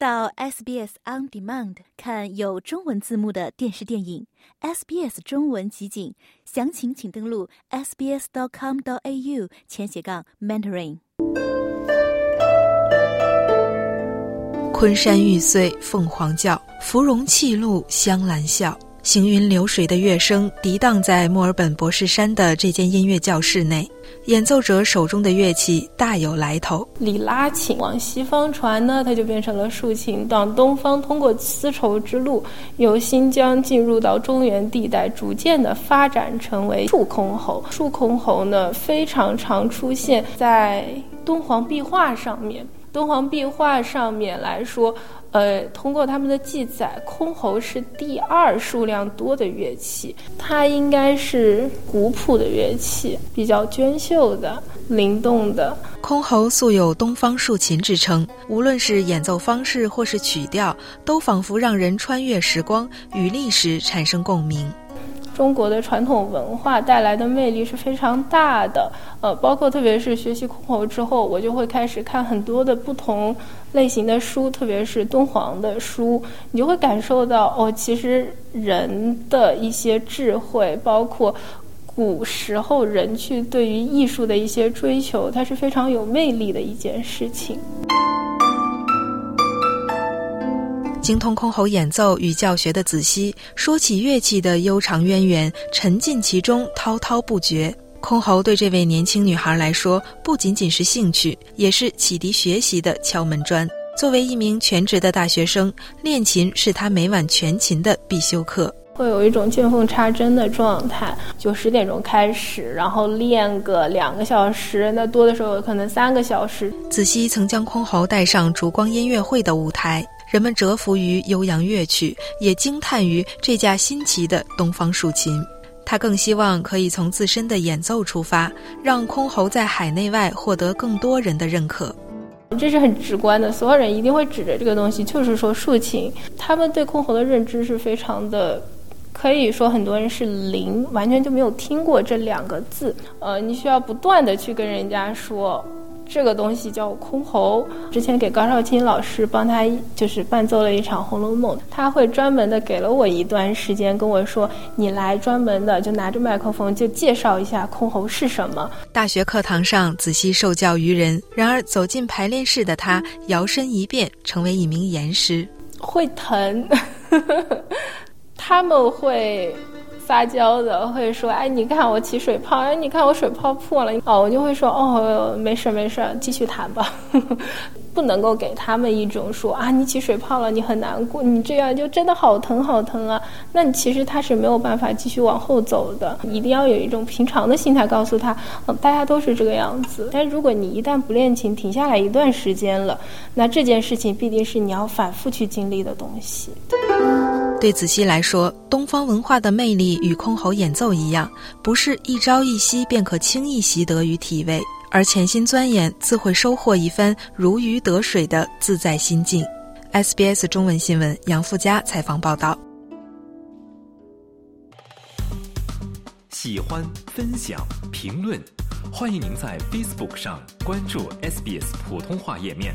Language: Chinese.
到 SBS On Demand 看有中文字幕的电视电影，SBS 中文集锦，详情请登录 sbs.com.au 前斜杠 mentoring。昆山玉碎凤凰叫，芙蓉泣露香兰笑。行云流水的乐声涤荡在墨尔本博士山的这间音乐教室内，演奏者手中的乐器大有来头。里拉琴往西方传呢，它就变成了竖琴；到东方，通过丝绸之路，由新疆进入到中原地带，逐渐的发展成为竖箜篌。竖箜篌呢，非常常出现在敦煌壁画上面。敦煌壁画上面来说，呃，通过他们的记载，箜篌是第二数量多的乐器，它应该是古朴的乐器，比较娟秀的、灵动的。箜篌素有“东方竖琴”之称，无论是演奏方式或是曲调，都仿佛让人穿越时光，与历史产生共鸣。中国的传统文化带来的魅力是非常大的，呃，包括特别是学习箜篌之后，我就会开始看很多的不同类型的书，特别是敦煌的书，你就会感受到哦，其实人的一些智慧，包括古时候人去对于艺术的一些追求，它是非常有魅力的一件事情。精通箜篌演奏与教学的子熙，说起乐器的悠长渊源，沉浸其中，滔滔不绝。箜篌对这位年轻女孩来说，不仅仅是兴趣，也是启迪学习的敲门砖。作为一名全职的大学生，练琴是她每晚全勤的必修课。会有一种见缝插针的状态，就十点钟开始，然后练个两个小时，那多的时候可能三个小时。子熙曾将箜篌带上烛光音乐会的舞台。人们折服于悠扬乐曲，也惊叹于这架新奇的东方竖琴。他更希望可以从自身的演奏出发，让箜篌在海内外获得更多人的认可。这是很直观的，所有人一定会指着这个东西，就是说竖琴。他们对箜篌的认知是非常的，可以说很多人是零，完全就没有听过这两个字。呃，你需要不断的去跟人家说。这个东西叫箜篌，之前给高少卿老师帮他就是伴奏了一场《红楼梦》，他会专门的给了我一段时间跟我说：“你来专门的就拿着麦克风就介绍一下箜篌是什么。”大学课堂上仔细受教于人，然而走进排练室的他摇身一变成为一名严师，会疼，他们会。撒娇的会说：“哎，你看我起水泡，哎，你看我水泡破了。”哦，我就会说：“哦，没事没事，继续弹吧。”不能够给他们一种说：“啊，你起水泡了，你很难过，你这样就真的好疼好疼啊。”那你其实他是没有办法继续往后走的。一定要有一种平常的心态，告诉他：“嗯，大家都是这个样子。”但如果你一旦不练琴，停下来一段时间了，那这件事情必定是你要反复去经历的东西。对子熙来说，东方文化的魅力与箜篌演奏一样，不是一朝一夕便可轻易习得与体味，而潜心钻研，自会收获一番如鱼得水的自在心境。SBS 中文新闻杨富佳采访报道。喜欢、分享、评论，欢迎您在 Facebook 上关注 SBS 普通话页面。